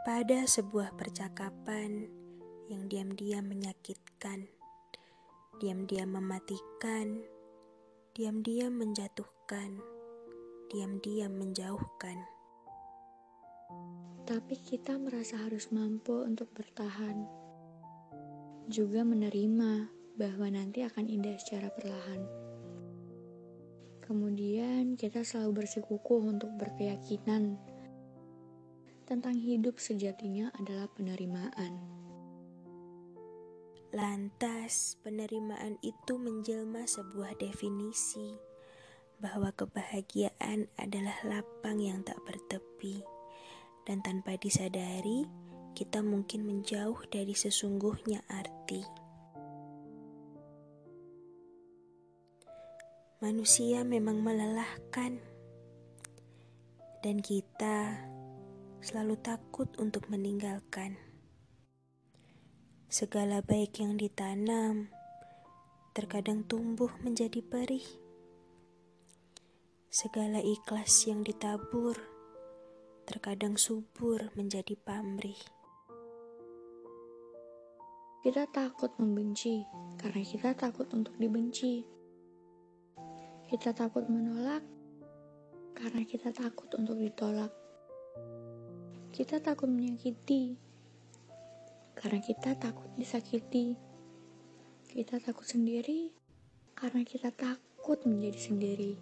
pada sebuah percakapan yang diam-diam menyakitkan, diam-diam mematikan, diam-diam menjatuhkan, diam-diam menjauhkan. Tapi kita merasa harus mampu untuk bertahan, juga menerima bahwa nanti akan indah secara perlahan. Kemudian kita selalu bersikukuh untuk berkeyakinan tentang hidup sejatinya adalah penerimaan. Lantas, penerimaan itu menjelma sebuah definisi bahwa kebahagiaan adalah lapang yang tak bertepi, dan tanpa disadari, kita mungkin menjauh dari sesungguhnya arti. Manusia memang melelahkan, dan kita selalu takut untuk meninggalkan. Segala baik yang ditanam terkadang tumbuh menjadi perih. Segala ikhlas yang ditabur terkadang subur menjadi pamrih. Kita takut membenci karena kita takut untuk dibenci. Kita takut menolak karena kita takut untuk ditolak. Kita takut menyakiti karena kita takut disakiti. Kita takut sendiri karena kita takut menjadi sendiri.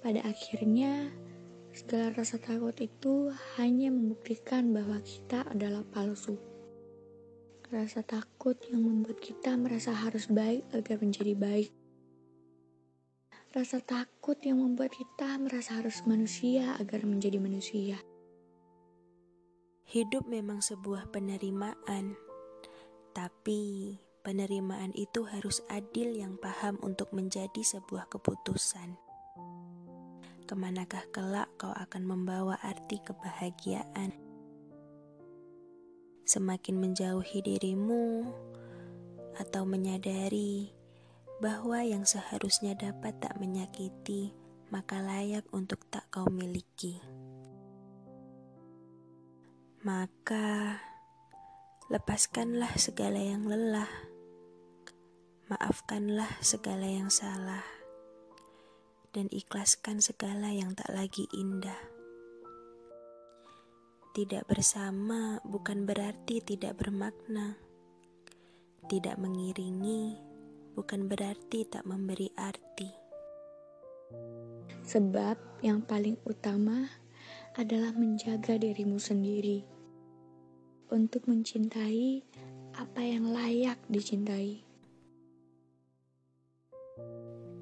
Pada akhirnya, segala rasa takut itu hanya membuktikan bahwa kita adalah palsu. Rasa takut yang membuat kita merasa harus baik agar menjadi baik Rasa takut yang membuat kita merasa harus manusia agar menjadi manusia. Hidup memang sebuah penerimaan, tapi penerimaan itu harus adil yang paham untuk menjadi sebuah keputusan. Ke manakah kelak kau akan membawa arti kebahagiaan? Semakin menjauhi dirimu, atau menyadari bahwa yang seharusnya dapat tak menyakiti, maka layak untuk tak kau miliki. Maka, lepaskanlah segala yang lelah, maafkanlah segala yang salah, dan ikhlaskan segala yang tak lagi indah. Tidak bersama bukan berarti tidak bermakna, tidak mengiringi bukan berarti tak memberi arti. Sebab yang paling utama adalah menjaga dirimu sendiri untuk mencintai apa yang layak dicintai.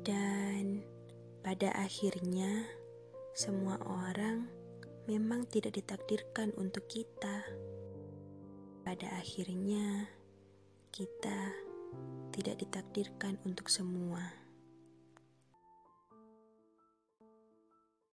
Dan pada akhirnya, semua orang memang tidak ditakdirkan untuk kita. Pada akhirnya, kita tidak ditakdirkan untuk semua.